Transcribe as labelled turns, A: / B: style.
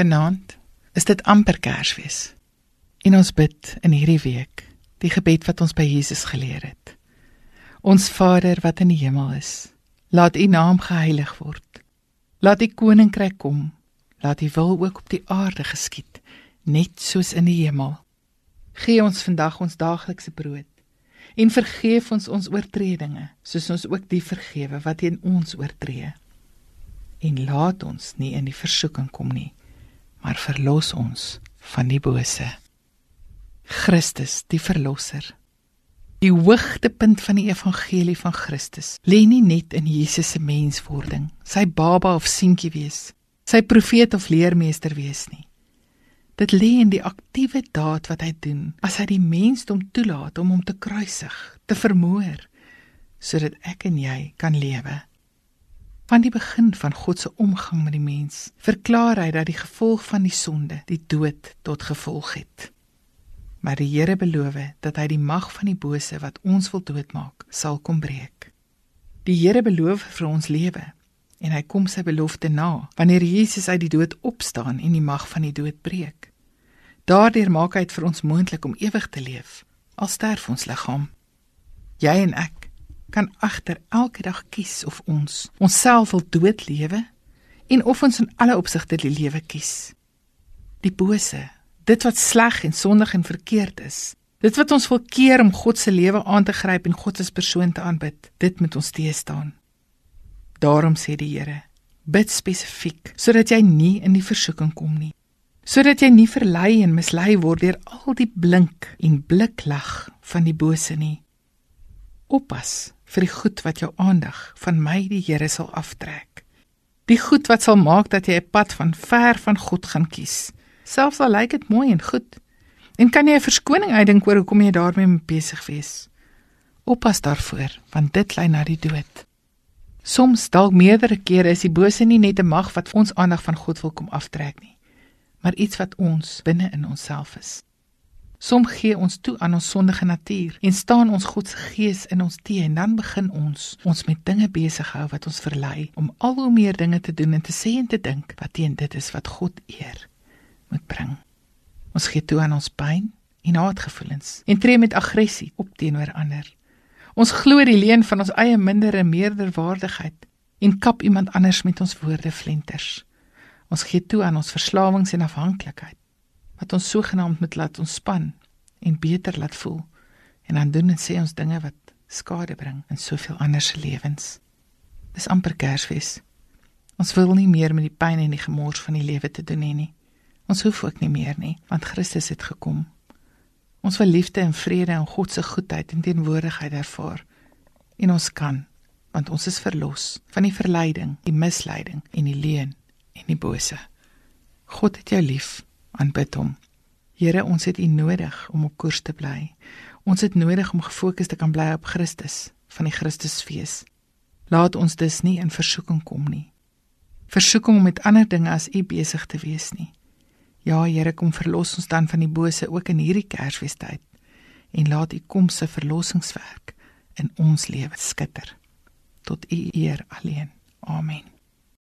A: Vanaand is dit amper Kersfees. En ons bid in hierdie week die gebed wat ons by Jesus geleer het. Ons Vader wat in die hemel is, laat U naam geheilig word. Laat U koninkryk kom. Laat U wil ook op die aarde geskied, net soos in die hemel. Gee ons vandag ons daaglikse brood en vergeef ons ons oortredinge, soos ons ook die vergewe wat teen ons oortree. En laat ons nie in die versoeking kom nie maar verlos ons van die bose. Christus, die verlosser. Die hoogtepunt van die evangelie van Christus lê nie net in Jesus se menswording, sy baba of seentjie wees, sy profeet of leermeester wees nie. Dit lê in die aktiewe daad wat hy doen as hy die mensdom toelaat om hom te kruisig, te vermoor sodat ek en jy kan lewe. Van die begin van God se omgang met die mens, verklaar hy dat die gevolg van die sonde die dood tot gevolg het. Maar die Here beloof dat hy die mag van die bose wat ons wil doodmaak, sal kom breek. Die Here beloof vir ons lewe en hy kom sy belofte na wanneer Jesus uit die dood opstaan en die mag van die dood breek. Daardeur maak hy dit vir ons moontlik om ewig te leef al sterf ons liggaam. Jy en ek kan agter elke dag kies of ons onsself wil dood lewe en of ons in alle opsigte die lewe kies. Die bose, dit wat sleg en sondig en verkeerd is, dit wat ons wil keer om God se lewe aan te gryp en God as persoon te aanbid, dit moet ons teëstaan. Daarom sê die Here, bid spesifiek sodat jy nie in die versoeking kom nie sodat jy nie verlei en mislei word deur al die blink en bliklag van die bose nie. Oppas vir die goed wat jou aandag van my die Here sal aftrek. Die goed wat sal maak dat jy 'n pad van ver van God gaan kies. Selfs al lyk dit mooi en goed. En kan jy 'n verskoning uitdink oor hoekom jy daarmee besig wees? Oppas daarvoor, want dit lei na die dood. Soms dalk meerdere kere is die bose nie net 'n mag wat ons aandag van God wil kom aftrek nie, maar iets wat ons binne in onsself is. Som gee ons toe aan ons sondige natuur en staan ons God se gees in ons teë en dan begin ons ons met dinge besig hou wat ons verlei om al hoe meer dinge te doen en te sê en te dink wat teen dit is wat God eer moet bring. Ons gee toe aan ons pyn en haatgevoelens en tree met aggressie op teenoor ander. Ons glo die leuen van ons eie minder en meerder waardigheid en kap iemand anders met ons woorde flenters. Ons gee toe aan ons verslawings en afhanklikheid wat ons sogenaamd moet laat ontspan en beter laat voel en dan doen en sê ons dinge wat skade bring in soveel ander se lewens. Dis amper Kersfees. Ons wil nie meer met die pyn en die gemors van die lewe te doen hê nie. Ons hoef ook nie meer nie, want Christus het gekom. Ons wil liefde en vrede en God se goedheid en teenwoordigheid ervaar. En ons kan, want ons is verlos van die verleiding, die misleiding en die leuen en die bose. God het jou lief aanbid hom. Here, ons het U nodig om op koers te bly. Ons het nodig om gefokus te kan bly op Christus van die Christusfees. Laat ons dus nie in versoeking kom nie. Versoeking om met ander dinge as U besig te wees nie. Ja, Here, kom verlos ons dan van die bose ook in hierdie Kersfeestyd en laat U kom se verlossingswerk in ons lewe skitter tot U eer alleen. Amen.